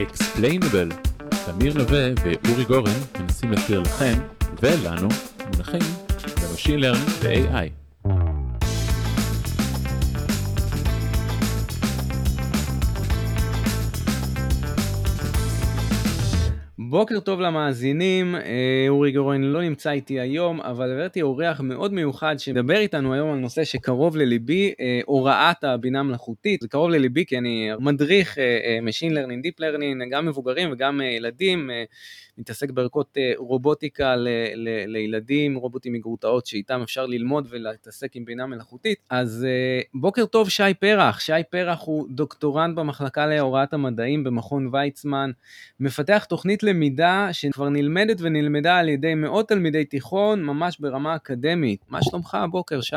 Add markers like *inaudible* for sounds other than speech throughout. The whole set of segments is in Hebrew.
Explainable. תמיר נווה ואורי גורן מנסים להכיר לכם ולנו מונחים ב-Machine Learning ו-AI. בוקר טוב למאזינים, אה, אורי גורן לא נמצא איתי היום, אבל הבאתי אורח מאוד מיוחד שמדבר איתנו היום על נושא שקרוב לליבי, אה, הוראת הבינה מלאכותית. זה קרוב לליבי כי אני מדריך אה, Machine Learning, Deep Learning, גם מבוגרים וגם ילדים. מתעסק בערכות אה, רובוטיקה ל, ל, לילדים, רובוטים מגרוטאות שאיתם אפשר ללמוד ולהתעסק עם בינה מלאכותית. אז אה, בוקר טוב שי פרח, שי פרח הוא דוקטורנט במחלקה להוראת המדעים במכון ויצמן, מפתח תוכנית למידה שכבר נלמדת ונלמדה על ידי מאות תלמידי תיכון, ממש ברמה אקדמית. מה שלומך הבוקר שי?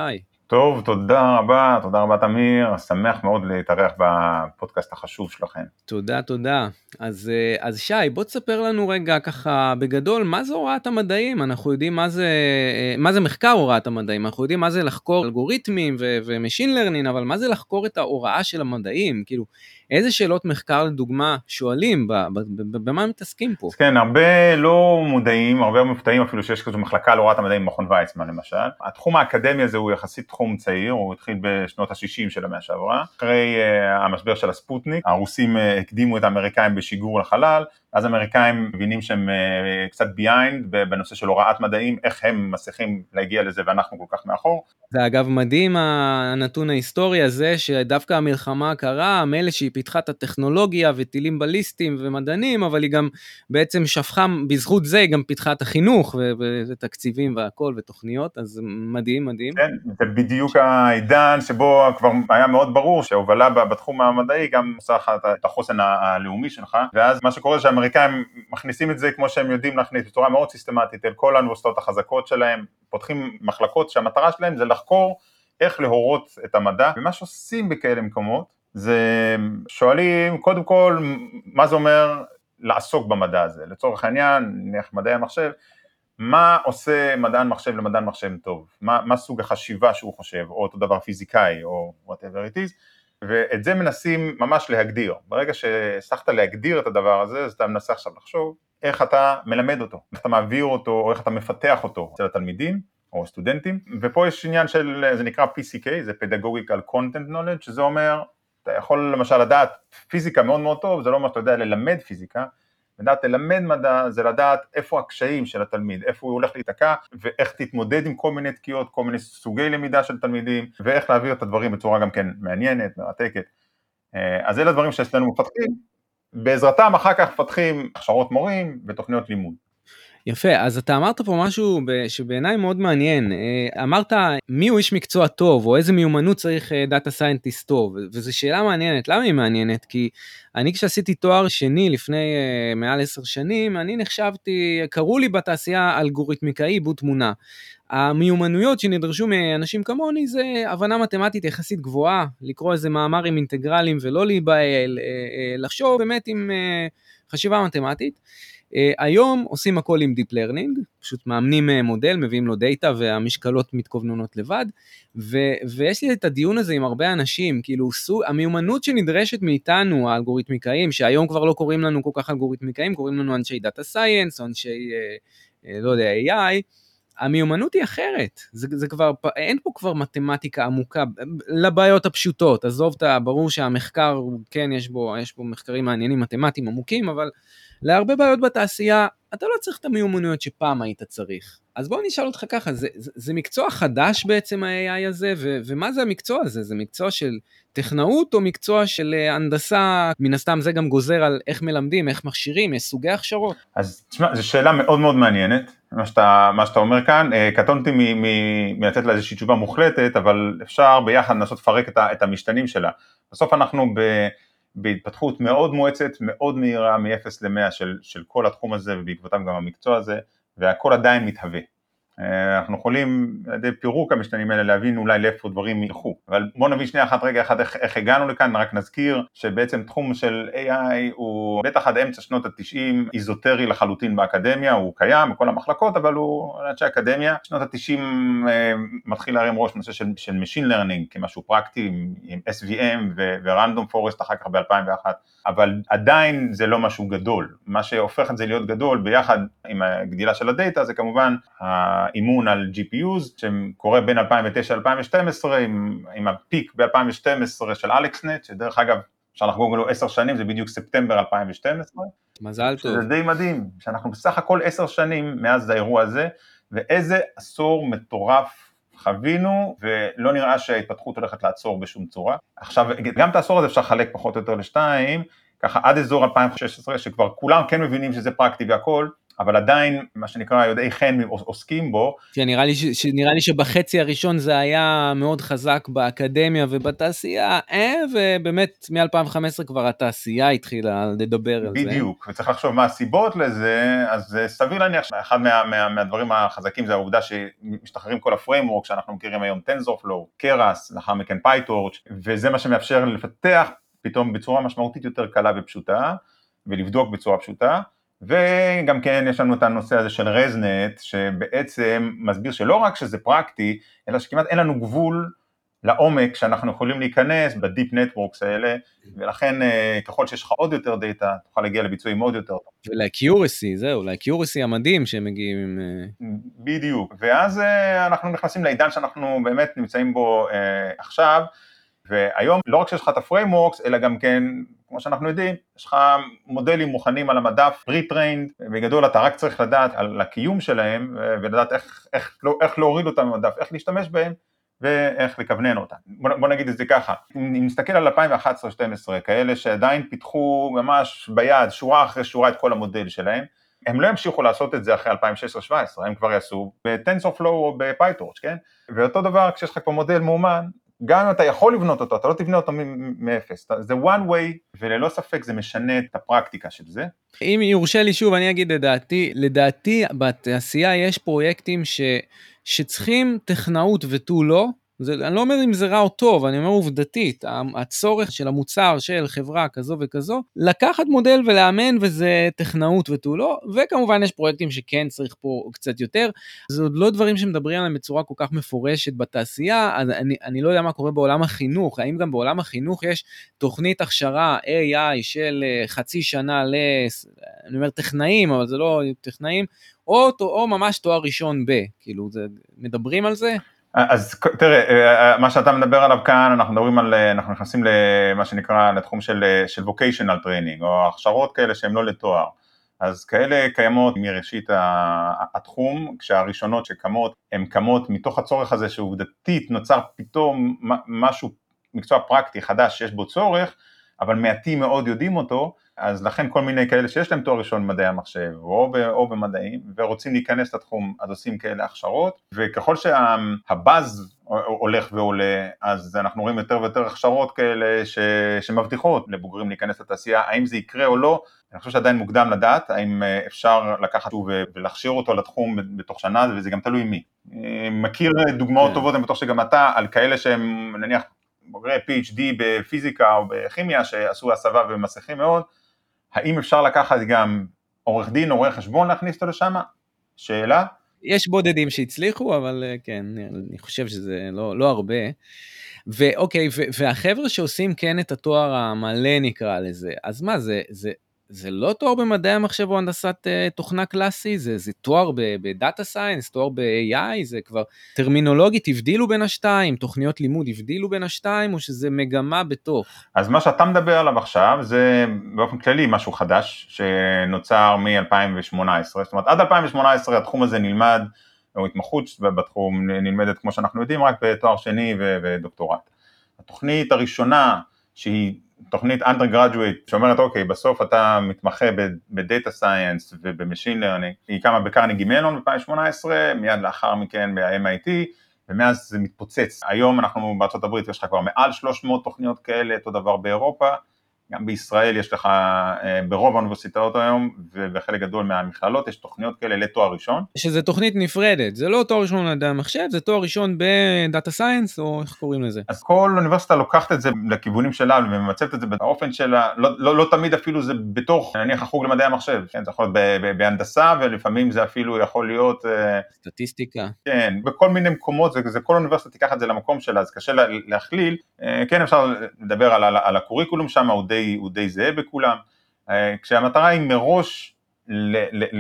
טוב, תודה רבה, תודה רבה תמיר, שמח מאוד להתארח בפודקאסט החשוב שלכם. תודה, תודה. אז, אה, אז שי, בוא תספר לנו רגע ככה בגדול, מה זה הוראת המדעים? אנחנו יודעים מה זה, אה, מה זה מחקר הוראת המדעים, אנחנו יודעים מה זה לחקור אלגוריתמים ו machine learning, אבל מה זה לחקור את ההוראה של המדעים? כאילו, איזה שאלות מחקר לדוגמה שואלים, במה מתעסקים פה? כן, הרבה לא מודעים, הרבה מופתעים אפילו שיש כזו מחלקה להוראת המדעים במכון ויצמן למשל. התחום האקדמי הזה הוא יחסית תחום צעיר, הוא התחיל בשנות ה-60 של המאה שעברה. אחרי אה, המשבר של הספוטניק, הרוסים אה, הקדימו את האמריקאים בשיגור לחלל, אז האמריקאים מבינים שהם אה, קצת behind בנושא של הוראת מדעים, איך הם מצליחים להגיע לזה ואנחנו כל כך מאחור. זה אגב מדהים הנתון ההיסטורי הזה, שדווקא המלחמה הקרה, מילא שהיא פיתחה את הטכנולוגיה וטילים בליסטיים ומדענים, אבל היא גם בעצם שפכה, בזכות זה היא גם פיתחה את החינוך ותקציבים והכל ותוכניות, אז מדהים, מדהים. כן, זה בדיוק העידן שבו כבר היה מאוד ברור שההובלה בתחום המדעי גם עושה לך את החוסן הלאומי שלך, ואז מה שקורה שהאמריקאים מכניסים את זה כמו שהם יודעים להכניס בצורה מאוד סיסטמטית אל כל האוניברסיטאות החזקות שלהם, פותחים מחלקות שהמטרה שלהם זה לחקור איך להורות את המדע, ומה שעושים בכאלה מקומות זה שואלים קודם כל מה זה אומר לעסוק במדע הזה, לצורך העניין, נניח מדעי המחשב, מה עושה מדען מחשב למדען מחשב טוב, מה, מה סוג החשיבה שהוא חושב, או אותו דבר פיזיקאי או whatever it is, ואת זה מנסים ממש להגדיר, ברגע שהצלחת להגדיר את הדבר הזה, אז אתה מנסה עכשיו לחשוב איך אתה מלמד אותו, איך אתה מעביר אותו, או איך אתה מפתח אותו אצל התלמידים או סטודנטים, ופה יש עניין של, זה נקרא PCK, זה Pedagogical Content Knowledge, שזה אומר אתה יכול למשל לדעת פיזיקה מאוד מאוד טוב, זה לא אומר שאתה יודע ללמד פיזיקה, לדעת ללמד מדע זה לדעת איפה הקשיים של התלמיד, איפה הוא הולך להיתקע ואיך תתמודד עם כל מיני תקיעות, כל מיני סוגי למידה של תלמידים ואיך להעביר את הדברים בצורה גם כן מעניינת, מרתקת. אה, אז אלה דברים שאצלנו מפתחים, בעזרתם אחר כך מפתחים הכשרות מורים ותוכניות לימוד. יפה, אז אתה אמרת פה משהו שבעיניי מאוד מעניין. אה, אמרת מי הוא איש מקצוע טוב, או איזה מיומנות צריך data scientist טוב, וזו שאלה מעניינת. למה היא מעניינת? כי אני כשעשיתי תואר שני לפני אה, מעל עשר שנים, אני נחשבתי, קראו לי בתעשייה אלגוריתמיקאי עיבוד תמונה. המיומנויות שנדרשו מאנשים כמוני זה הבנה מתמטית יחסית גבוהה, לקרוא איזה מאמר עם אינטגרלים ולא להיבהל, אה, לחשוב באמת עם חשיבה מתמטית. אה, היום עושים הכל עם Deep Learning, פשוט מאמנים אה, מודל, מביאים לו דאטה והמשקלות מתכווננות לבד, ו- ויש לי את הדיון הזה עם הרבה אנשים, כאילו סוג, המיומנות שנדרשת מאיתנו, האלגוריתמיקאים, שהיום כבר לא קוראים לנו כל כך אלגוריתמיקאים, קוראים לנו אנשי data science, אנשי, אה, אה, לא יודע, AI, המיומנות היא אחרת, זה, זה כבר, אין פה כבר מתמטיקה עמוקה לבעיות הפשוטות, עזוב את ה... ברור שהמחקר, כן, יש בו, יש בו מחקרים מעניינים מתמטיים עמוקים, אבל להרבה בעיות בתעשייה, אתה לא צריך את המיומנויות שפעם היית צריך. אז בוא נשאל אותך ככה, זה, זה, זה מקצוע חדש בעצם ה-AI הזה, ו, ומה זה המקצוע הזה? זה מקצוע של טכנאות או מקצוע של אה, הנדסה? מן הסתם זה גם גוזר על איך מלמדים, איך מכשירים, יש סוגי הכשרות. אז תשמע, זו שאלה מאוד מאוד מעניינת, מה שאתה, מה שאתה אומר כאן, אה, קטונתי מלתת לה איזושהי תשובה מוחלטת, אבל אפשר ביחד לנסות לפרק את, את המשתנים שלה. בסוף אנחנו ב... בהתפתחות מאוד מואצת, מאוד מהירה, מ-0 ל-100 של, של כל התחום הזה ובעקבותם גם המקצוע הזה, והכל עדיין מתהווה. אה, אנחנו יכולים על ידי פירוק המשתנים האלה להבין אולי לאיפה דברים ילכו, אבל בואו נבין שנייה אחת רגע אחד איך, איך הגענו לכאן, רק נזכיר שבעצם תחום של AI הוא בטח עד אמצע שנות התשעים איזוטרי לחלוטין באקדמיה, הוא קיים בכל המחלקות אבל הוא אנשי אקדמיה, שנות התשעים אה, מתחיל להרים ראש נושא של, של Machine Learning כמשהו פרקטי עם, עם SVM ו-Random Forest אחר כך ב-2001 אבל עדיין זה לא משהו גדול. מה שהופך את זה להיות גדול ביחד עם הגדילה של הדאטה זה כמובן האימון על GPUs שקורה בין 2009 ל-2012 עם, עם הפיק ב-2012 של אלכסנט, שדרך אגב אפשר לחגוג לו עשר שנים, זה בדיוק ספטמבר 2012. מזל טוב. זה די מדהים, שאנחנו בסך הכל עשר שנים מאז האירוע הזה, ואיזה עשור מטורף חווינו, ולא נראה שההתפתחות הולכת לעצור בשום צורה. עכשיו, גם את העשור הזה אפשר לחלק פחות או יותר לשתיים, ככה עד אזור 2016, שכבר כולם כן מבינים שזה פרקטי והכל, אבל עדיין, מה שנקרא, יודעי חן עוסקים בו. כן, נראה לי, ש, נראה לי שבחצי הראשון זה היה מאוד חזק באקדמיה ובתעשייה, אה, ובאמת מ-2015 כבר התעשייה התחילה לדבר על בדיוק, זה. בדיוק, וצריך לחשוב מה הסיבות לזה, אז סביר להניח שאחד מה, מה, מהדברים החזקים זה העובדה שמשתחררים כל ה framework שאנחנו מכירים היום, TensorFlow, Keras, לאחר מכן PyTorch, וזה מה שמאפשר לפתח פתאום בצורה משמעותית יותר קלה ופשוטה, ולבדוק בצורה פשוטה. וגם כן יש לנו את הנושא הזה של ResNet, שבעצם מסביר שלא רק שזה פרקטי, אלא שכמעט אין לנו גבול לעומק שאנחנו יכולים להיכנס ב deep networks האלה, ולכן אה, ככל שיש לך עוד יותר דאטה, תוכל להגיע לביצועים עוד יותר טוב. ול accuracy, זהו, ל accuracy המדהים שהם מגיעים עם... אה, בדיוק, ואז אה, אנחנו נכנסים לעידן שאנחנו באמת נמצאים בו עכשיו, והיום לא רק שיש לך את ה frameworks, אלא גם כן כמו שאנחנו יודעים, יש לך מודלים מוכנים על המדף, pre-trained, בגדול אתה רק צריך לדעת על הקיום שלהם ולדעת איך, איך, לא, איך להוריד אותם במדף, איך להשתמש בהם ואיך לכוונן אותם. בוא, בוא נגיד את זה ככה, אם נסתכל על 2011-2012, כאלה שעדיין פיתחו ממש ביד, שורה אחרי שורה את כל המודל שלהם, הם לא ימשיכו לעשות את זה אחרי 2016-2017, הם כבר יעשו ב-TensorFlow או ב-PyTorch, כן? ואותו דבר כשיש לך כבר מודל מאומן, גם אם אתה יכול לבנות אותו, אתה לא תבנה אותו מאפס, זה one way וללא ספק זה משנה את הפרקטיקה של זה. אם יורשה לי שוב אני אגיד לדעתי, לדעתי בתעשייה יש פרויקטים ש, שצריכים טכנאות ותו לא, זה, אני לא אומר אם זה רע או טוב, אני אומר עובדתית, הצורך של המוצר של חברה כזו וכזו, לקחת מודל ולאמן וזה טכנאות ותו לא, וכמובן יש פרויקטים שכן צריך פה קצת יותר, זה עוד לא דברים שמדברים עליהם בצורה כל כך מפורשת בתעשייה, אז אני, אני לא יודע מה קורה בעולם החינוך, האם גם בעולם החינוך יש תוכנית הכשרה AI של אה, חצי שנה ל... אני אומר טכנאים, אבל זה לא טכנאים, או, או ממש תואר ראשון ב, כאילו, זה, מדברים על זה? אז תראה, אה, מה שאתה מדבר עליו כאן, אנחנו מדברים על, אה, אנחנו נכנסים למה שנקרא לתחום של, אה, של vocational training, או הכשרות כאלה שהן לא לתואר. אז כאלה קיימות מראשית התחום, כשהראשונות שקמות, הן קמות מתוך הצורך הזה שעובדתית נוצר פתאום משהו, מקצוע פרקטי חדש שיש בו צורך, אבל מעטים מאוד יודעים אותו, אז לכן כל מיני כאלה שיש להם תואר ראשון במדעי המחשב או, ב, או במדעים ורוצים להיכנס לתחום אז עושים כאלה הכשרות וככל שהבאז הולך ועולה אז אנחנו רואים יותר ויותר הכשרות כאלה ש, שמבטיחות לבוגרים להיכנס לתעשייה האם זה יקרה או לא אני חושב שעדיין מוקדם לדעת האם אה, אפשר לקחת ולהכשיר אותו לתחום בתוך שנה וזה גם תלוי מי מכיר דוגמאות כן. טובות בתוך שגם אתה על כאלה שהם נניח בוגרי PhD בפיזיקה או בכימיה שעשו הסבה ומסכים מאוד האם אפשר לקחת גם עורך דין או רואה חשבון להכניס אותו לשם? שאלה. יש בודדים שהצליחו, אבל אה, כן, אני חושב שזה לא, לא הרבה. ואוקיי, והחבר'ה שעושים כן את התואר המלא נקרא לזה, אז מה זה, זה, זה לא תואר במדעי המחשב או הנדסת uh, תוכנה קלאסי, זה, זה תואר בדאטה סיינס, תואר ב-AI, זה כבר טרמינולוגית הבדילו בין השתיים, תוכניות לימוד הבדילו בין השתיים, או שזה מגמה בתוך? אז מה שאתה מדבר עליו עכשיו זה באופן כללי משהו חדש שנוצר מ-2018, זאת אומרת עד 2018 התחום הזה נלמד, או התמחות בתחום נלמדת כמו שאנחנו יודעים רק בתואר שני ודוקטורט. התוכנית הראשונה שהיא תוכנית undergraduate שאומרת אוקיי בסוף אתה מתמחה ב data science וב machine learning, היא קמה בקרנגי מלון ב-2018, מיד לאחר מכן ב-MIT ומאז זה מתפוצץ. היום אנחנו בארצות הברית יש לך כבר מעל 300 תוכניות כאלה, אותו דבר באירופה, גם בישראל יש לך אה, ברוב האוניברסיטאות היום ובחלק גדול מהמכללות יש תוכניות כאלה לתואר ראשון. שזה תוכנית נפרדת, זה לא תואר ראשון במדעי המחשב, זה תואר ראשון בדאטה סיינס או איך קוראים לזה. אז כל אוניברסיטה לוקחת את זה לכיוונים שלה וממצבת את זה באופן שלה, לא, לא, לא תמיד אפילו זה בתוך נניח החוג למדעי המחשב, כן, זה יכול להיות בהנדסה ולפעמים זה אפילו יכול להיות... אה, סטטיסטיקה. כן, בכל מיני מקומות, זה, זה כל אוניברסיטה תיקח את זה למקום שלה, אז קשה לה, להכליל, אה, כן אפשר לדבר על, על, על הקוריקולום שם, הוא די, הוא די זהה בכולם, אה, כשהמטרה היא מראש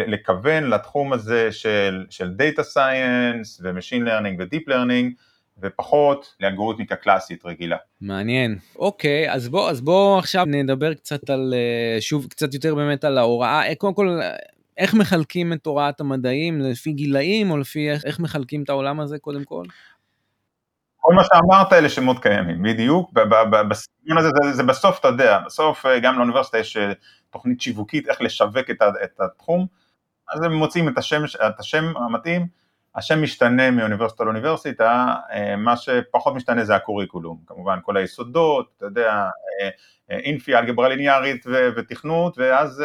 לכוון לתחום הזה של, של Data Science ו-Machine Learning ו-Deep Learning, ופחות לאלגוריתמיקה קלאסית רגילה. מעניין. אוקיי, אז בוא, אז בוא עכשיו נדבר קצת על, אה, שוב, קצת יותר באמת על ההוראה. אה, קודם כל, איך מחלקים את הוראת המדעים, לפי גילאים, או לפי איך, איך מחלקים את העולם הזה קודם כל? כל מה שאמרת אלה שמות קיימים, בדיוק, בסגנון הזה זה, בסוף אתה יודע, בסוף אה, גם לאוניברסיטה יש תוכנית שיווקית איך לשווק את, התחום, אז הם מוצאים את השם, את השם המתאים, השם משתנה מאוניברסיטה לאוניברסיטה, אה, מה שפחות משתנה זה הקוריקולום, כמובן כל היסודות, אתה יודע, אה, אה, אינפי, אלגברה ליניארית ותכנות, ואז,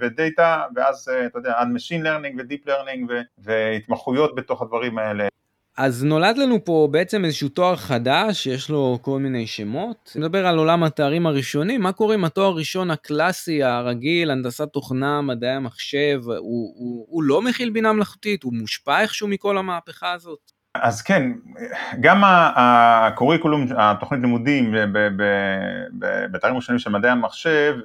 ודאטה, ואז, אתה יודע, עד Machine Learning ו-Deep Learning והתמחויות בתוך הדברים האלה. אז נולד לנו פה בעצם איזשהו תואר חדש, שיש לו כל מיני שמות. נדבר על עולם התארים הראשונים, מה קורה עם התואר הראשון הקלאסי, הרגיל, הנדסת תוכנה, מדעי המחשב, הוא, הוא, הוא לא מכיל בינה מלאכותית, הוא מושפע איכשהו מכל המהפכה הזאת? אז כן, גם הקוריקולום, התוכנית לימודים בתארים ראשונים של מדעי המחשב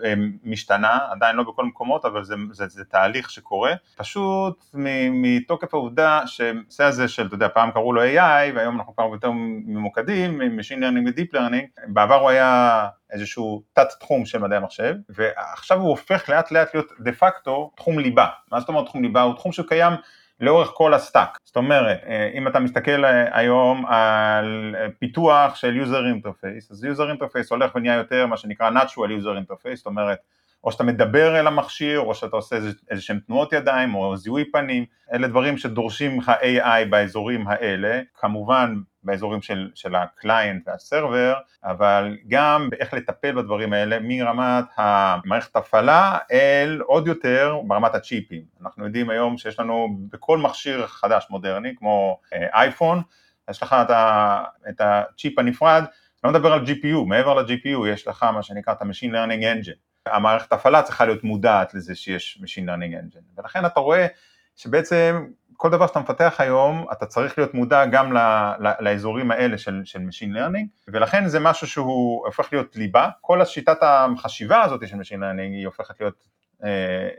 משתנה, עדיין לא בכל מקומות, אבל זה, זה, זה תהליך שקורה, פשוט מתוקף העובדה שהנושא הזה של, אתה יודע, פעם קראו לו AI, והיום אנחנו כבר יותר ממוקדים, עם Machine Learning ו-Deep Learning, בעבר הוא היה איזשהו תת תחום של מדעי המחשב, ועכשיו הוא הופך לאט לאט להיות דה פקטו תחום ליבה. מה זאת אומרת תחום ליבה? הוא תחום שקיים לאורך כל ה stack. זאת אומרת, אה, אם אתה מסתכל אה, היום על אה, פיתוח של user interface, אז user interface הולך ונהיה יותר מה שנקרא natural user interface, זאת אומרת, או שאתה מדבר אל המכשיר, או שאתה עושה איזה שהם תנועות ידיים, או זיהוי פנים, אלה דברים שדורשים לך AI באזורים האלה, כמובן באזורים של, של הקליינט והסרבר, אבל גם באיך לטפל בדברים האלה מרמת המערכת הפעלה אל עוד יותר ברמת הצ'יפים. אנחנו יודעים היום שיש לנו בכל מכשיר חדש מודרני, כמו אייפון, יש לך את, ה, את הצ'יפ הנפרד, לא מדבר על GPU, מעבר ל-GPU יש לך מה שנקרא את ה-Machine Learning Engine. המערכת הפעלה צריכה להיות מודעת לזה שיש Machine Learning Engine, ולכן אתה רואה שבעצם כל דבר שאתה מפתח היום, אתה צריך להיות מודע גם ל, ל, לאזורים האלה של, של Machine Learning, ולכן זה משהו שהוא הופך להיות ליבה, כל השיטת החשיבה הזאת של Machine Learning היא הופכת להיות אה,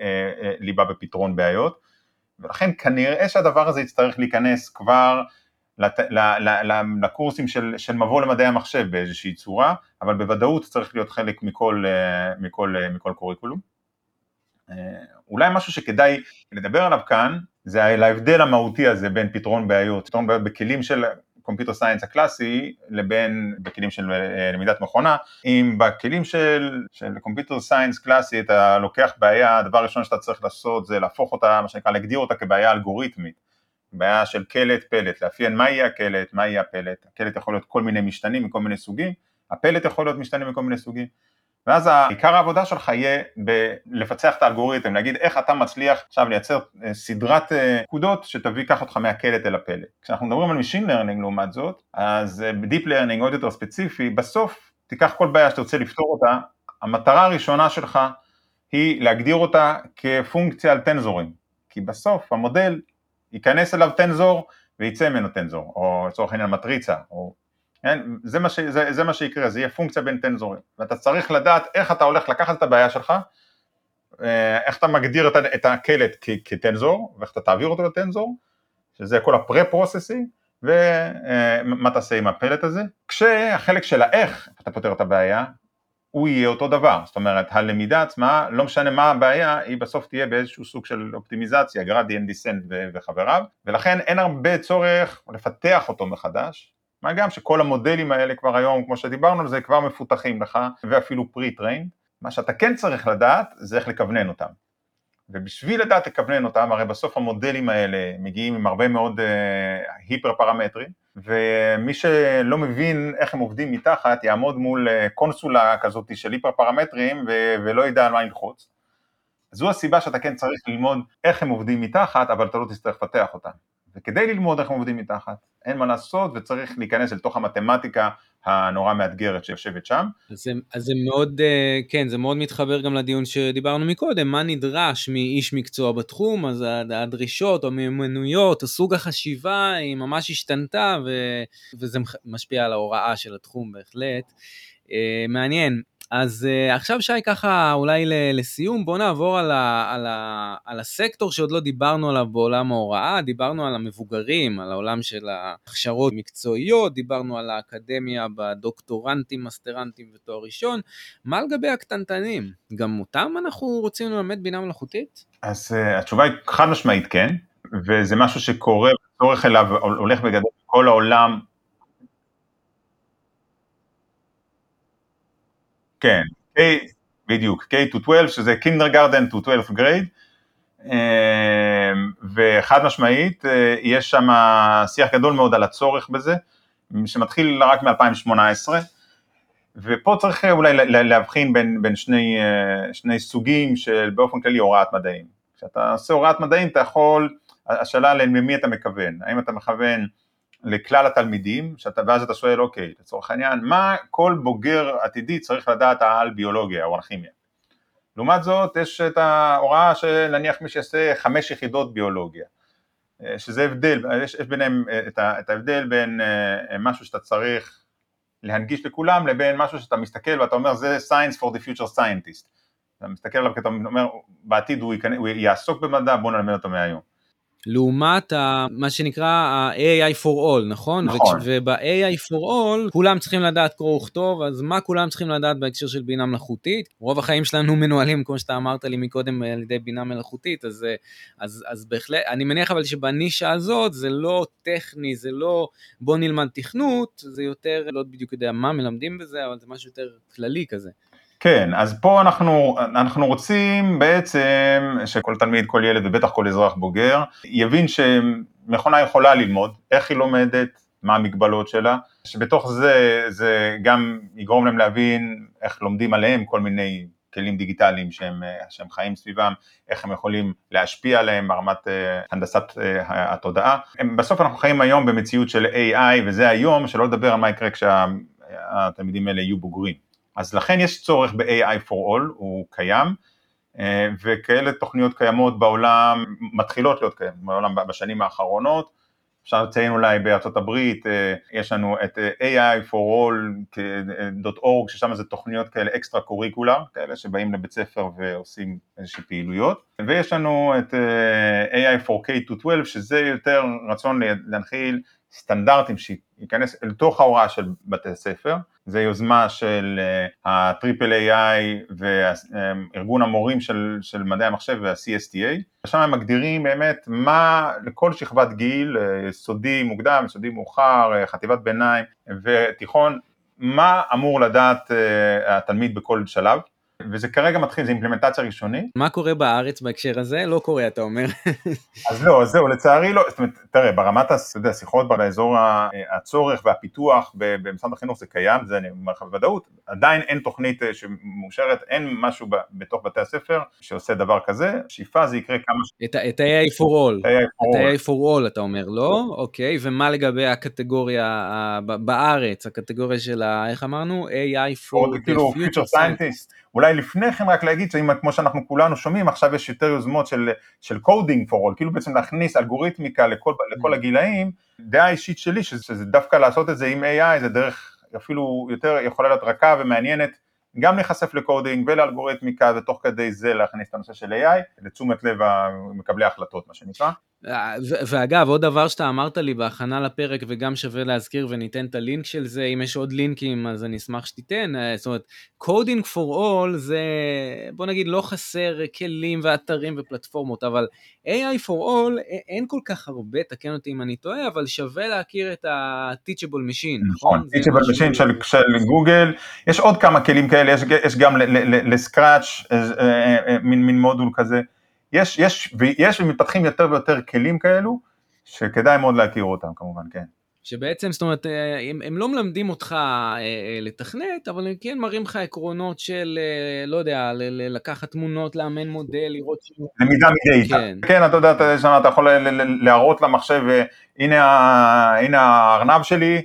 אה, אה, ליבה בפתרון בעיות, ולכן כנראה שהדבר הזה יצטרך להיכנס כבר לת, ל, ל, ל, לקורסים של, של מבוא למדעי המחשב באיזושהי צורה, אבל בוודאות צריך להיות חלק מכל, אה, מכל, אה, מכל קוריקולום. אה, אולי משהו שכדאי לדבר עליו כאן, זה ההבדל המהותי הזה בין פתרון בעיות, פתרון בעיות בכלים של computer science הקלאסי לבין בכלים של למידת מכונה, אם בכלים של, של computer science קלאסי אתה לוקח בעיה, הדבר הראשון שאתה צריך לעשות זה להפוך אותה, מה שנקרא להגדיר אותה כבעיה אלגוריתמית, בעיה של קלט פלט, לאפיין מה יהיה הקלט, מה יהיה הפלט, הקלט יכול להיות כל מיני משתנים מכל מיני סוגים, הפלט יכול להיות משתנים מכל מיני סוגים, ואז עיקר העבודה שלך יהיה בלפצח את האלגוריתם, להגיד איך אתה מצליח עכשיו לייצר אה, סדרת אה, נקודות שתביא ככה אותך מהקלט אל הפלט. כשאנחנו מדברים על Machine Learning לעומת זאת, אז אה, ב-Deep Learning עוד יותר ספציפי, בסוף תיקח כל בעיה שתרצה לפתור אותה, המטרה הראשונה שלך היא להגדיר אותה כפונקציה על טנזורים, כי בסוף המודל ייכנס אליו טנזור וייצא ממנו טנזור, או לצורך העניין מטריצה, או כן? זה, מה ש, זה, זה מה שיקרה, זה יהיה פונקציה בין טנזורים, ואתה צריך לדעת איך אתה הולך לקחת את הבעיה שלך, אה, איך אתה מגדיר את, את הקלט כ, כטנזור, ואיך אתה תעביר אותו לטנזור, שזה כל ה pre-processing, ומה תעשה עם הפלט הזה, כשהחלק של האיך אתה פותר את הבעיה, הוא יהיה אותו דבר, זאת אומרת הלמידה עצמה, לא משנה מה הבעיה, היא בסוף תהיה באיזשהו סוג של אופטימיזציה, gradient descent וחבריו, ולכן אין הרבה צורך לפתח אותו מחדש, מה גם שכל המודלים האלה כבר היום, כמו שדיברנו על זה, כבר מפותחים לך, ואפילו pre-trained. מה שאתה כן צריך לדעת, זה איך לכוונן אותם. ובשביל לדעת לכוונן אותם, הרי בסוף המודלים האלה מגיעים עם הרבה מאוד uh, hyper פרמטרים, ומי שלא מבין איך הם עובדים מתחת, יעמוד מול uh, קונסולה כזאת של hyper פרמטרים ו- ולא ידע על מה ללחוץ. זו הסיבה שאתה כן צריך ללמוד איך הם עובדים מתחת, אבל אתה לא תצטרך לפתח אותם. וכדי ללמוד איך עובדים מתחת, אין מה לעשות וצריך להיכנס לתוך המתמטיקה הנורא מאתגרת שיושבת שם. אז זה, אז זה מאוד, אה, כן, זה מאוד מתחבר גם לדיון שדיברנו מקודם, מה נדרש מאיש מקצוע בתחום, אז הדרישות, המיומנויות, הסוג החשיבה היא ממש השתנתה, ו, וזה משפיע על ההוראה של התחום בהחלט. אה, מעניין. אז uh, עכשיו שי ככה אולי לסיום בוא נעבור על, ה, על, ה, על הסקטור שעוד לא דיברנו עליו בעולם ההוראה, דיברנו על המבוגרים, על העולם של ההכשרות מקצועיות, דיברנו על האקדמיה בדוקטורנטים, מסטרנטים ותואר ראשון, מה לגבי הקטנטנים? גם אותם אנחנו רוצים ללמד בינה מלאכותית? אז uh, התשובה היא חד משמעית כן, וזה משהו שקורה, צורך אליו הולך בגדול כל העולם כן, K, בדיוק, K-12, שזה kindergarten to 12 grade, אמ, וחד משמעית, אה, יש שם שיח גדול מאוד על הצורך בזה, שמתחיל רק מ-2018, ופה צריך אולי להבחין בין, בין שני, אה, שני סוגים של באופן כללי הוראת מדעים. כשאתה עושה הוראת מדעים אתה יכול, השאלה למי אתה מכוון, האם אתה מכוון לכלל התלמידים, שאתה, ואז אתה שואל, אוקיי, לצורך העניין, מה כל בוגר עתידי צריך לדעת על ביולוגיה או על כימיה? לעומת זאת, יש את ההוראה של נניח מי שיעשה חמש יחידות ביולוגיה, אה, שזה הבדל, יש, יש ביניהם אה, את, את ההבדל בין אה, משהו שאתה צריך להנגיש לכולם לבין משהו שאתה מסתכל ואתה אומר זה science for the future scientist, אתה מסתכל עליו כי אתה אומר בעתיד הוא, ייכנס, הוא יעסוק במדע בוא נלמד אותו מהיום לעומת ה, מה שנקרא ה-AI for all, נכון? נכון. וב-AI for all כולם צריכים לדעת קרוא וכתוב, אז מה כולם צריכים לדעת בהקשר של בינה מלאכותית? רוב החיים שלנו מנוהלים, כמו שאתה אמרת לי מקודם, על ידי בינה מלאכותית, אז, אז, אז בהחלט, אני מניח אבל שבנישה הזאת זה לא טכני, זה לא בוא נלמד תכנות, זה יותר, לא בדיוק יודע מה מלמדים בזה, אבל זה משהו יותר כללי כזה. כן, אז פה אנחנו, אנחנו רוצים בעצם שכל תלמיד, כל ילד ובטח כל אזרח בוגר יבין שמכונה יכולה ללמוד, איך היא לומדת, מה המגבלות שלה, שבתוך זה, זה גם יגרום להם להבין איך לומדים עליהם כל מיני כלים דיגיטליים שהם, שהם חיים סביבם, איך הם יכולים להשפיע עליהם ברמת uh, הנדסת uh, התודעה. הם, בסוף אנחנו חיים היום במציאות של AI וזה היום, שלא לדבר על מה יקרה כשהתלמידים האלה יהיו בוגרים. אז לכן יש צורך ב-AI for all, הוא קיים, אה, וכאלה תוכניות קיימות בעולם, מתחילות להיות קיימות בעולם בשנים האחרונות, אפשר לציין אולי בארצות הברית, אה, יש לנו את אה, AI for all.org, ששם זה תוכניות כאלה אקסטרה קוריקולר, כאלה שבאים לבית ספר ועושים איזושהי פעילויות, ויש לנו את AI for K-12, שזה יותר רצון להנחיל סטנדרטים שייכנס אל תוך ההוראה של בתי הספר, זה יוזמה של ה-Triple AI וארגון המורים של, של מדעי המחשב וה-CSTA, שם הם מגדירים באמת מה לכל שכבת גיל, יסודי מוקדם, יסודי מאוחר, חטיבת ביניים ותיכון, מה אמור לדעת אה, התלמיד בכל שלב, וזה כרגע מתחיל, זה אימפלמנטציה ראשונית. מה קורה בארץ בהקשר הזה? לא קורה, אתה אומר. *laughs* אז לא, אז זהו, לצערי לא, זאת אומרת, תראה, ברמת השיחות באזור הצורך והפיתוח במשרד החינוך זה קיים, זה אני אומר לך בוודאות, עדיין אין תוכנית אה, שמאושרת, אין משהו בתוך בתי הספר שעושה דבר כזה, שאיפה זה יקרה כמה ש... את ה-AI for all. את ה-AI for all אתה אומר, לא? אוקיי, ומה לגבי הקטגוריה בארץ, הקטגוריה של ה... איך אמרנו? AI for the כאילו, future scientist. אולי לפני כן רק להגיד שאם כמו שאנחנו כולנו שומעים עכשיו יש יותר יוזמות של, של coding for all, כאילו בעצם להכניס אלגוריתמיקה לכל, לכל mm. הגילאים, דעה אישית שלי שזה, שזה דווקא לעשות את זה עם AI זה דרך אפילו יותר יכולה להיות רכה ומעניינת גם להיחשף לקודינג ולאלגוריתמיקה ותוך כדי זה להכניס את הנושא של AI לתשומת לב מקבלי ההחלטות מה שנקרא. ואגב, עוד דבר שאתה אמרת לי בהכנה לפרק, וגם שווה להזכיר וניתן את הלינק של זה, אם יש עוד לינקים אז אני אשמח שתיתן, אה, זאת אומרת, coding for all זה, בוא נגיד, לא חסר כלים ואתרים ופלטפורמות, אבל AI for all, אין כל כך הרבה, תקן אותי אם אני טועה, אבל שווה להכיר את ה-teachable machine, נכון? נכון teachable machine של, של גוגל, יש עוד כמה כלים כאלה, יש, יש גם לסקראץ', אה, אה, מין מודול כזה. יש, יש, ויש ומתפתחים יותר ויותר כלים כאלו, שכדאי מאוד להכיר אותם כמובן, כן. שבעצם, זאת אומרת, אה, הם, הם לא מלמדים אותך אה, אה, לתכנת, אבל הם כן מראים לך עקרונות של, לא יודע, לקחת תמונות, לאמן מודל, לראות ש... למידה מדאטה. כן. כן, אתה יודע, אתה, שמה, אתה יכול להראות למחשב, הנה, הנה הארנב שלי,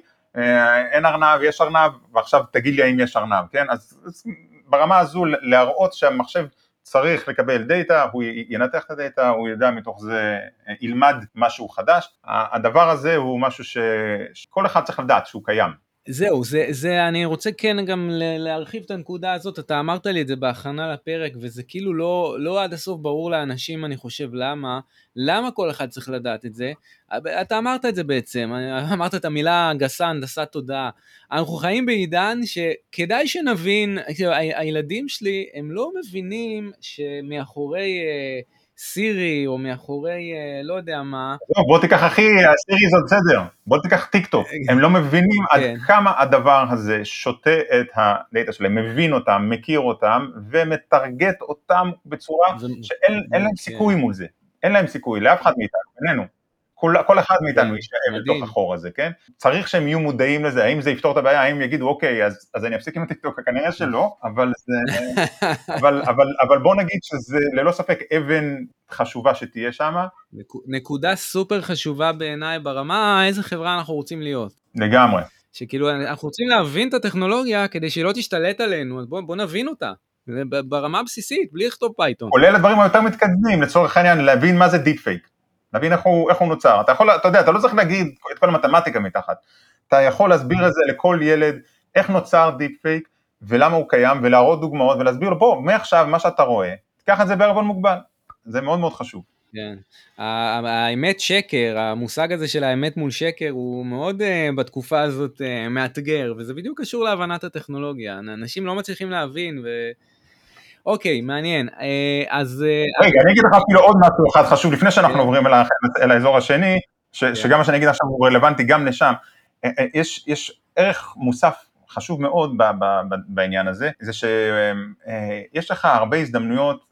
אין ארנב, יש ארנב, ועכשיו תגיד לי האם יש ארנב, כן? אז, אז ברמה הזו להראות שהמחשב צריך לקבל דאטה, הוא ינתח את הדאטה, הוא ידע מתוך זה, ילמד משהו חדש. הדבר הזה הוא משהו. שכל אחד צריך לדעת שהוא קיים. זהו, זה, זה, אני רוצה כן גם להרחיב את הנקודה הזאת, אתה אמרת לי את זה בהכנה לפרק, וזה כאילו לא, לא עד הסוף ברור לאנשים, אני חושב, למה, למה כל אחד צריך לדעת את זה. אתה אמרת את זה בעצם, אמרת את המילה גסה, הנדסת תודעה. אנחנו חיים בעידן שכדאי שנבין, הילדים שלי, הם לא מבינים שמאחורי... Uh, סירי, או מאחורי אה, לא יודע מה. לא, בוא תיקח אחי, סירי זה בסדר, בוא תיקח טיק טוק, אה, הם לא מבינים עד כן. כמה הדבר הזה שותה את הדאטה שלהם, מבין אותם, מכיר אותם, ומטרגט אותם בצורה שאין להם כן. סיכוי מול זה, אין להם סיכוי, לאף אחד מאיתנו, בינינו. כל, כל אחד מאיתנו יישאר בתוך החור הזה, כן? צריך שהם יהיו מודעים לזה, האם זה יפתור את הבעיה, האם יגידו אוקיי, אז, אז אני אפסיק עם הטיקטוק, כנראה שלא, אבל, זה, *laughs* אבל, אבל, אבל בוא נגיד שזה ללא ספק אבן חשובה שתהיה שם. נקודה סופר חשובה בעיניי ברמה איזה חברה אנחנו רוצים להיות. לגמרי. שכאילו אנחנו רוצים להבין את הטכנולוגיה כדי שהיא לא תשתלט עלינו, אז בוא, בוא נבין אותה. ברמה הבסיסית, בלי לכתוב Python. כולל הדברים היותר מתקדמים, לצורך העניין, להבין מה זה deep fake. להבין איך הוא, איך הוא נוצר. אתה יכול, אתה יודע, אתה לא צריך להגיד את כל המתמטיקה מתחת. אתה יכול להסביר את זה לכל ילד, איך נוצר deep fake ולמה הוא קיים, ולהראות דוגמאות ולהסביר לו, בוא, מעכשיו מה שאתה רואה, תיקח את זה בערבון מוגבל. זה מאוד מאוד חשוב. כן. האמת שקר, המושג הזה של האמת מול שקר הוא מאוד uh, בתקופה הזאת uh, מאתגר, וזה בדיוק קשור להבנת הטכנולוגיה. אנשים לא מצליחים להבין, ו... אוקיי, מעניין. אה, אז... אה, רגע, אני אגיד לך אפילו עוד משהו אחד חשוב, לפני שאנחנו כן. עוברים אל האזור השני, כן. שגם מה שאני אגיד עכשיו הוא רלוונטי גם לשם. אה, יש ערך מוסף חשוב מאוד בעניין הזה, זה שיש לך הרבה הזדמנויות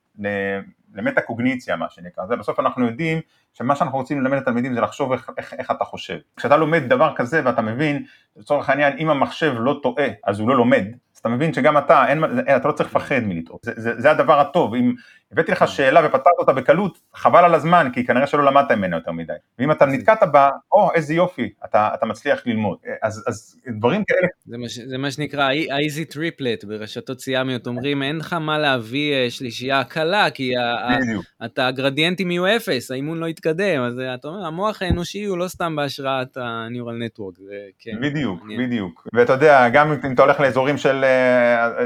למטה קוגניציה מה שנקרא, זה בסוף אנחנו יודעים שמה שאנחנו רוצים ללמד לתלמידים זה לחשוב איך, איך, איך אתה חושב. כשאתה לומד דבר כזה ואתה מבין, לצורך העניין אם המחשב לא טועה אז הוא לא לומד, אתה מבין שגם אתה, אין, אתה לא צריך לפחד מלטעות, זה, זה, זה הדבר הטוב, אם הבאתי לך שאלה ופתרת אותה בקלות, חבל על הזמן, כי כנראה שלא למדת ממנה יותר מדי, ואם אתה נתקעת בה, או איזה יופי, אתה, אתה מצליח ללמוד, אז, אז דברים כאלה. זה מה, זה מה שנקרא ה-easy triplet. ברשתות סיאמיות, אומרים אין לך מה להביא אה, שלישייה קלה, כי אתה הגרדיאנטים יהיו אפס, האימון לא יתקדם, אז אתה אומר, המוח האנושי הוא לא סתם בהשראת ה-neural network, זה כן. בדיוק, בדיוק, ואתה יודע, גם אם אתה הולך לאזורים של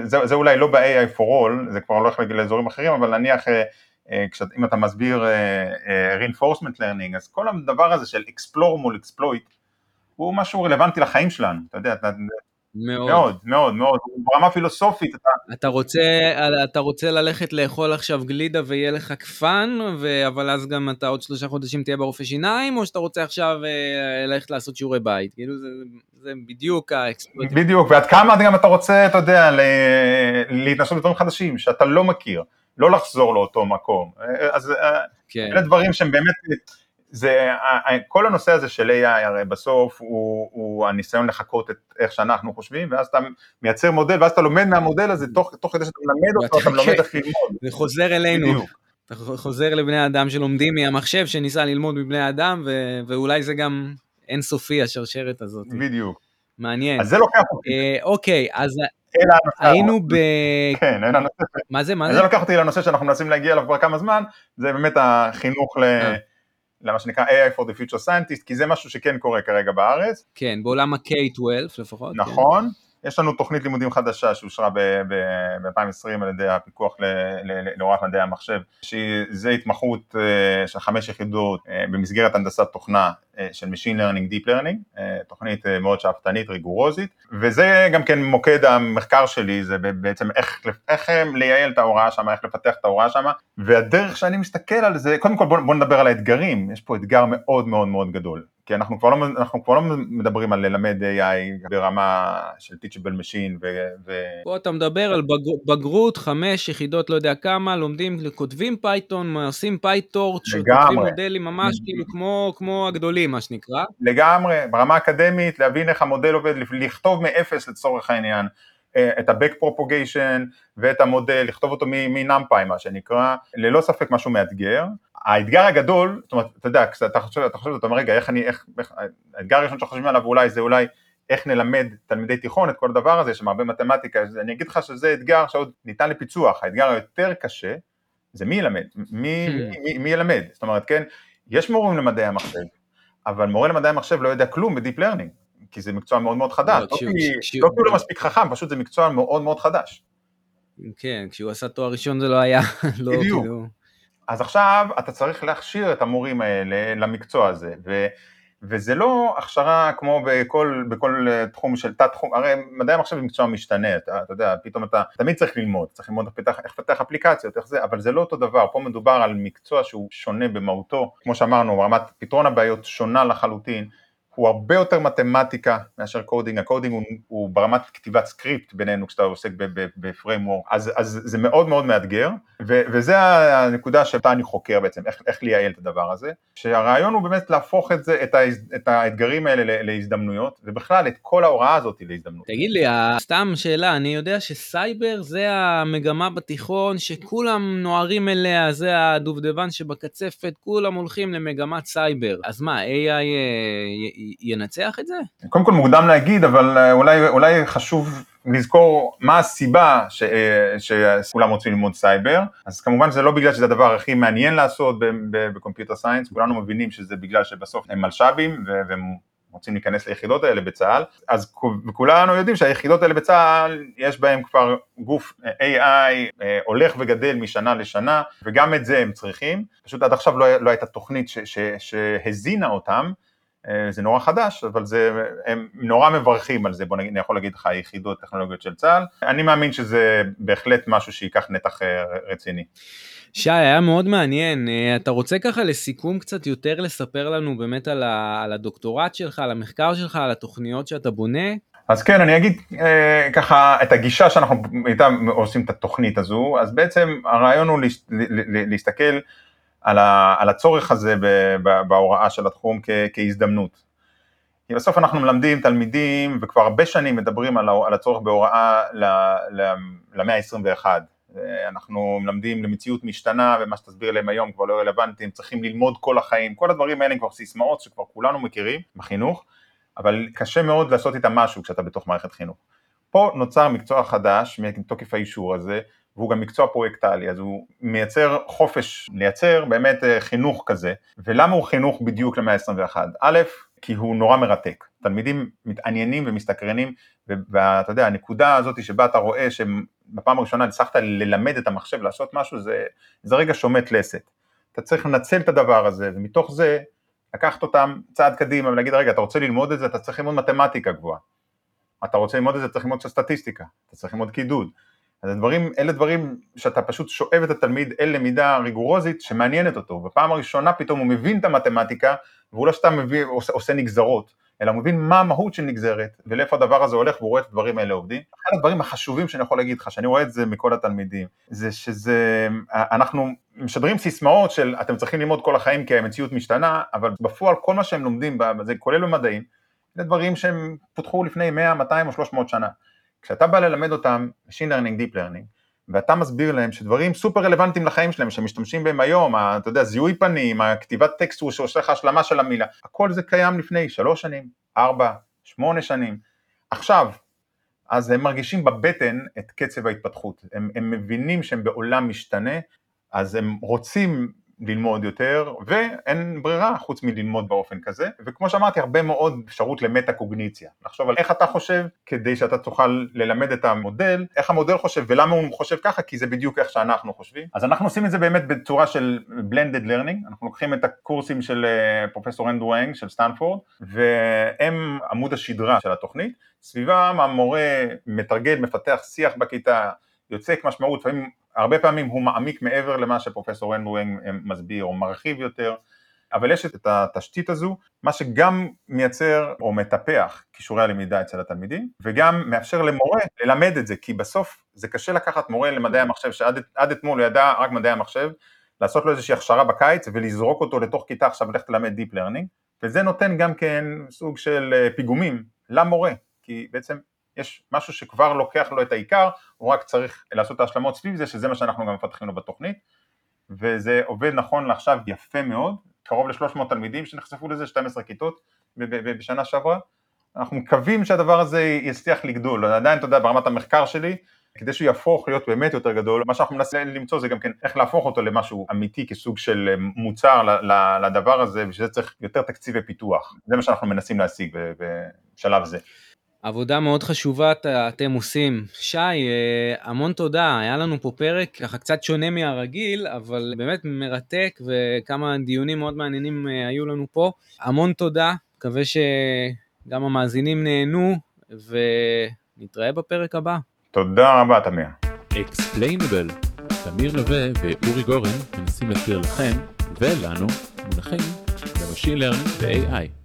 זה, זה אולי לא ב-AI for all, זה כבר הולך לאזורים אחרים, אבל נניח אה, אה, אם אתה מסביר אה, reinforcement learning, אז כל הדבר הזה של explore מול exploit, הוא משהו רלוונטי לחיים שלנו, אתה יודע, מאוד. מאוד, מאוד, מאוד, ברמה פילוסופית. אתה... אתה, רוצה, אתה רוצה ללכת לאכול עכשיו גלידה ויהיה לך קפן, ו... אבל אז גם אתה עוד שלושה חודשים תהיה ברופא שיניים, או שאתה רוצה עכשיו אה, ללכת לעשות שיעורי בית? כאילו זה, זה בדיוק האקספלוטים. בדיוק, ועד כמה גם אתה רוצה, אתה יודע, להתנסות בדברים חדשים שאתה לא מכיר, לא לחזור לאותו מקום. אה, אז אה, כן. אלה דברים שהם באמת... זה, כל הנושא הזה של AI הרי בסוף הוא, הוא הניסיון לחקות את איך שאנחנו חושבים, ואז אתה מייצר מודל, ואז אתה לומד מהמודל הזה, תוך, תוך כדי שאתה מלמד אותו, אתה לומד איך ללמוד. זה חוזר אלינו. בדיוק. אתה חוזר לבני אדם שלומדים מהמחשב שניסה ללמוד מבני אדם, ו- ואולי זה גם אינסופי השרשרת הזאת. בדיוק. מעניין. אז זה לוקח אותי. אה, אוקיי, אז היינו ב... כן, אין הנושא. מה זה, מה זה? זה לוקח אותי לנושא שאנחנו מנסים להגיע אליו כבר כמה זמן, זה באמת החינוך ל... למה שנקרא AI for the future scientist, כי זה משהו שכן קורה כרגע בארץ. כן, בעולם ה-K-12 לפחות. כן. נכון. כן. יש לנו תוכנית לימודים חדשה שאושרה ב-2020 על ידי הפיקוח להוראת מדעי המחשב, שזה התמחות אה, של חמש יחידות אה, במסגרת הנדסת תוכנה של Machine Learning, Deep Learning, תוכנית מאוד שאפתנית, ריגורוזית, וזה גם כן מוקד המחקר שלי, זה בעצם איך, איך לייעל את ההוראה שם, איך לפתח את ההוראה שם, והדרך שאני מסתכל על זה, קודם כל בוא, בוא נדבר על האתגרים, יש פה אתגר מאוד מאוד מאוד גדול. כי אנחנו כבר לא, אנחנו כבר לא מדברים על ללמד AI ברמה של teachable machine ו... ו... פה אתה מדבר על בג... בגרות, חמש יחידות לא יודע כמה, לומדים, כותבים Python, עושים PyTorch, כותבים מודלים ממש כאילו כמו, כמו הגדולים מה שנקרא. לגמרי, ברמה אקדמית, להבין איך המודל עובד, לכתוב מאפס לצורך העניין. אה, את ה-back propagation ואת המודל, לכתוב אותו מנאמפאי מה שנקרא, ללא ספק משהו מאתגר. האתגר הגדול, זאת אומרת, אתה יודע, אתה חושב, אתה חושב, אתה אומר, רגע, איך אני, איך, איך, האתגר הראשון שחושבים עליו אולי זה אולי איך נלמד תלמידי תיכון את כל הדבר הזה, יש שם הרבה מתמטיקה, אני אגיד לך שזה אתגר שעוד ניתן לפיצוח, האתגר היותר קשה זה מי ילמד, מי, hmm. מי, מי ילמד, זאת אומרת, כן, יש מורים למדעי המחשב, אבל מורה למדעי המחשב לא יודע כלום ב deep learning, כי זה מקצוע מאוד מאוד חדש, לא, לא כי לא כי הוא לא מספיק חכם, פשוט זה מקצוע מאוד מאוד חדש. כן, כשהוא עשה תואר ראשון זה לא היה, *laughs* לא. כאילו... אז עכשיו אתה צריך להכשיר את המורים האלה למקצוע הזה, ו, וזה לא הכשרה כמו בכל, בכל אה, תחום של תת תחום, הרי מדעי המחשב זה מקצוע משתנה, אתה, אתה יודע, פתאום אתה תמיד צריך ללמוד, צריך ללמוד לפתח, איך לפתח אפליקציות, איך זה, אבל זה לא אותו דבר, פה מדובר על מקצוע שהוא שונה במהותו, כמו שאמרנו, רמת פתרון הבעיות שונה לחלוטין, הוא הרבה יותר מתמטיקה מאשר coding, ה coding הוא, הוא ברמת כתיבת script בינינו כשאתה עוסק ב framework, אז, אז זה מאוד מאוד מאתגר, ו, וזה הנקודה שאותה אני חוקר בעצם, איך, איך לייעל את הדבר הזה, שהרעיון הוא באמת להפוך את, זה, את, ה, את האתגרים האלה להזדמנויות, ובכלל את כל ההוראה הזאת להזדמנות. תגיד לי, סתם שאלה, אני יודע שסייבר זה המגמה בתיכון שכולם נוהרים אליה, זה הדובדבן שבקצפת, כולם הולכים למגמת סייבר. אז מה, AI אה, ינצח את זה? קודם כל מוקדם להגיד, אבל אה, אולי, אולי חשוב לזכור מה הסיבה ש, אה, שכולם רוצים ללמוד סייבר, אז כמובן זה לא בגלל שזה הדבר הכי מעניין לעשות ב computer science, כולנו מבינים שזה בגלל שבסוף הם מלש"בים והם רוצים להיכנס ליחידות האלה בצה"ל, אז כולנו יודעים שהיחידות האלה בצה"ל יש בהם כבר גוף AI אה, הולך וגדל משנה לשנה, וגם את זה הם צריכים, פשוט עד עכשיו לא, לא הייתה תוכנית שהזינה אותם, זה נורא חדש, אבל זה, הם נורא מברכים על זה, בוא נגיד, אני יכול להגיד לך, היחידות טכנולוגיות של צה"ל, אני מאמין שזה בהחלט משהו שייקח נתח רציני. שי, היה מאוד מעניין, אתה רוצה ככה לסיכום קצת יותר לספר לנו באמת על, ה, על הדוקטורט שלך, על המחקר שלך, על התוכניות שאתה בונה? אז כן, אני אגיד אה, ככה את הגישה שאנחנו איתה עושים את התוכנית הזו, אז בעצם הרעיון הוא להס, להסתכל על, ה, על הצורך הזה בהוראה של התחום כ, כהזדמנות. כי בסוף אנחנו מלמדים תלמידים וכבר הרבה שנים מדברים על, על הצורך בהוראה למאה ה-21. אנחנו מלמדים למציאות משתנה ומה שתסביר להם היום כבר לא רלוונטי, הם צריכים ללמוד כל החיים, כל הדברים האלה הם כבר סיסמאות שכבר כולנו מכירים בחינוך, אבל קשה מאוד לעשות איתם משהו כשאתה בתוך מערכת חינוך. פה נוצר מקצוע חדש מתוקף האישור הזה, והוא גם מקצוע פרויקטלי, אז הוא מייצר חופש לייצר באמת חינוך כזה, ולמה הוא חינוך בדיוק למאה ה-21? א', כי הוא נורא מרתק, תלמידים מתעניינים ומסתקרנים, ואתה יודע, הנקודה הזאת שבה אתה רואה שבפעם הראשונה הצלחת ללמד את המחשב לעשות משהו, זה, זה רגע שומט לסת. אתה צריך לנצל את הדבר הזה, ומתוך זה לקחת אותם צעד קדימה ולהגיד, רגע, אתה רוצה ללמוד את זה, אתה צריך ללמוד מתמטיקה גבוהה. אתה רוצה ללמוד את זה, צריך ללמוד סטטיסטיקה, אתה צריך ללמוד קידוד. אז הדברים, אלה דברים שאתה פשוט שואב את התלמיד אל למידה ריגורוזית שמעניינת אותו, בפעם הראשונה פתאום הוא מבין את המתמטיקה, והוא לא סתם עושה, עושה נגזרות, אלא הוא מבין מה המהות של נגזרת, ולאיפה הדבר הזה הולך, והוא רואה את הדברים האלה עובדים. אחד הדברים החשובים שאני יכול להגיד לך, שאני רואה את זה מכל התלמידים, זה שזה, אנחנו משדרים סיסמאות של אתם צריכים ללמוד כל החיים כי המציאות משתנה, אבל בפועל כל מה שהם לומדים, זה כולל במדעים, זה דברים שהם פותחו לפני 100, 200 או 300 שנה. כשאתה בא ללמד אותם Machine Learning, Deep Learning, ואתה מסביר להם שדברים סופר רלוונטיים לחיים שלהם, שמשתמשים בהם היום, אתה יודע, זיהוי פנים, הכתיבת טקסט הוא שעושה לך השלמה של המילה, הכל זה קיים לפני שלוש שנים, ארבע, שמונה שנים. עכשיו, אז הם מרגישים בבטן את קצב ההתפתחות, הם, הם מבינים שהם בעולם משתנה, אז הם רוצים ללמוד יותר, ואין ברירה חוץ מללמוד באופן כזה, וכמו שאמרתי, הרבה מאוד אפשרות למטה קוגניציה, לחשוב על איך אתה חושב, כדי שאתה תוכל ללמד את המודל, איך המודל חושב ולמה הוא חושב ככה, כי זה בדיוק איך שאנחנו חושבים. אז אנחנו עושים את זה באמת בצורה של blended learning, אנחנו לוקחים את הקורסים של פרופסור אנדרו האנג של סטנפורד, והם עמוד השדרה של התוכנית, סביבם המורה מתרגל, מפתח שיח בכיתה, יוצק משמעות, לפעמים הרבה פעמים הוא מעמיק מעבר למה שפרופסור אנדרו מסביר או מרחיב יותר, אבל יש את התשתית הזו, מה שגם מייצר או מטפח כישורי הלמידה אצל התלמידים, וגם מאפשר למורה ללמד את זה, כי בסוף זה קשה לקחת מורה למדעי המחשב, שעד אתמול הוא ידע רק מדעי המחשב, לעשות לו איזושהי הכשרה בקיץ ולזרוק אותו לתוך כיתה עכשיו וללכת ללמד Deep Learning, וזה נותן גם כן סוג של פיגומים למורה, כי בעצם יש משהו שכבר לוקח לו את העיקר, הוא רק צריך לעשות את ההשלמות סביב זה, שזה מה שאנחנו גם מפתחים לו בתוכנית, וזה עובד נכון לעכשיו יפה מאוד, קרוב ל-300 תלמידים שנחשפו לזה, 12 כיתות בשנה שעברה, אנחנו מקווים שהדבר הזה יצליח לגדול, עדיין אתה יודע ברמת המחקר שלי, כדי שהוא יהפוך להיות באמת יותר גדול, מה שאנחנו מנסים למצוא זה גם כן איך להפוך אותו למשהו אמיתי כסוג של מוצר לדבר הזה, ושזה צריך יותר תקציבי פיתוח, זה מה שאנחנו מנסים להשיג בשלב זה. עבודה מאוד חשובה אתם עושים. שי, אה, המון תודה, היה לנו פה פרק ככה קצת שונה מהרגיל, אבל באמת מרתק וכמה דיונים מאוד מעניינים אה, היו לנו פה. המון תודה, מקווה שגם המאזינים נהנו, ונתראה בפרק הבא. תודה רבה, תמיר. Explainable, תמיר נווה ואורי גורן מנסים להסביר לכם ולנו מונחים ב machine learning ו-AI.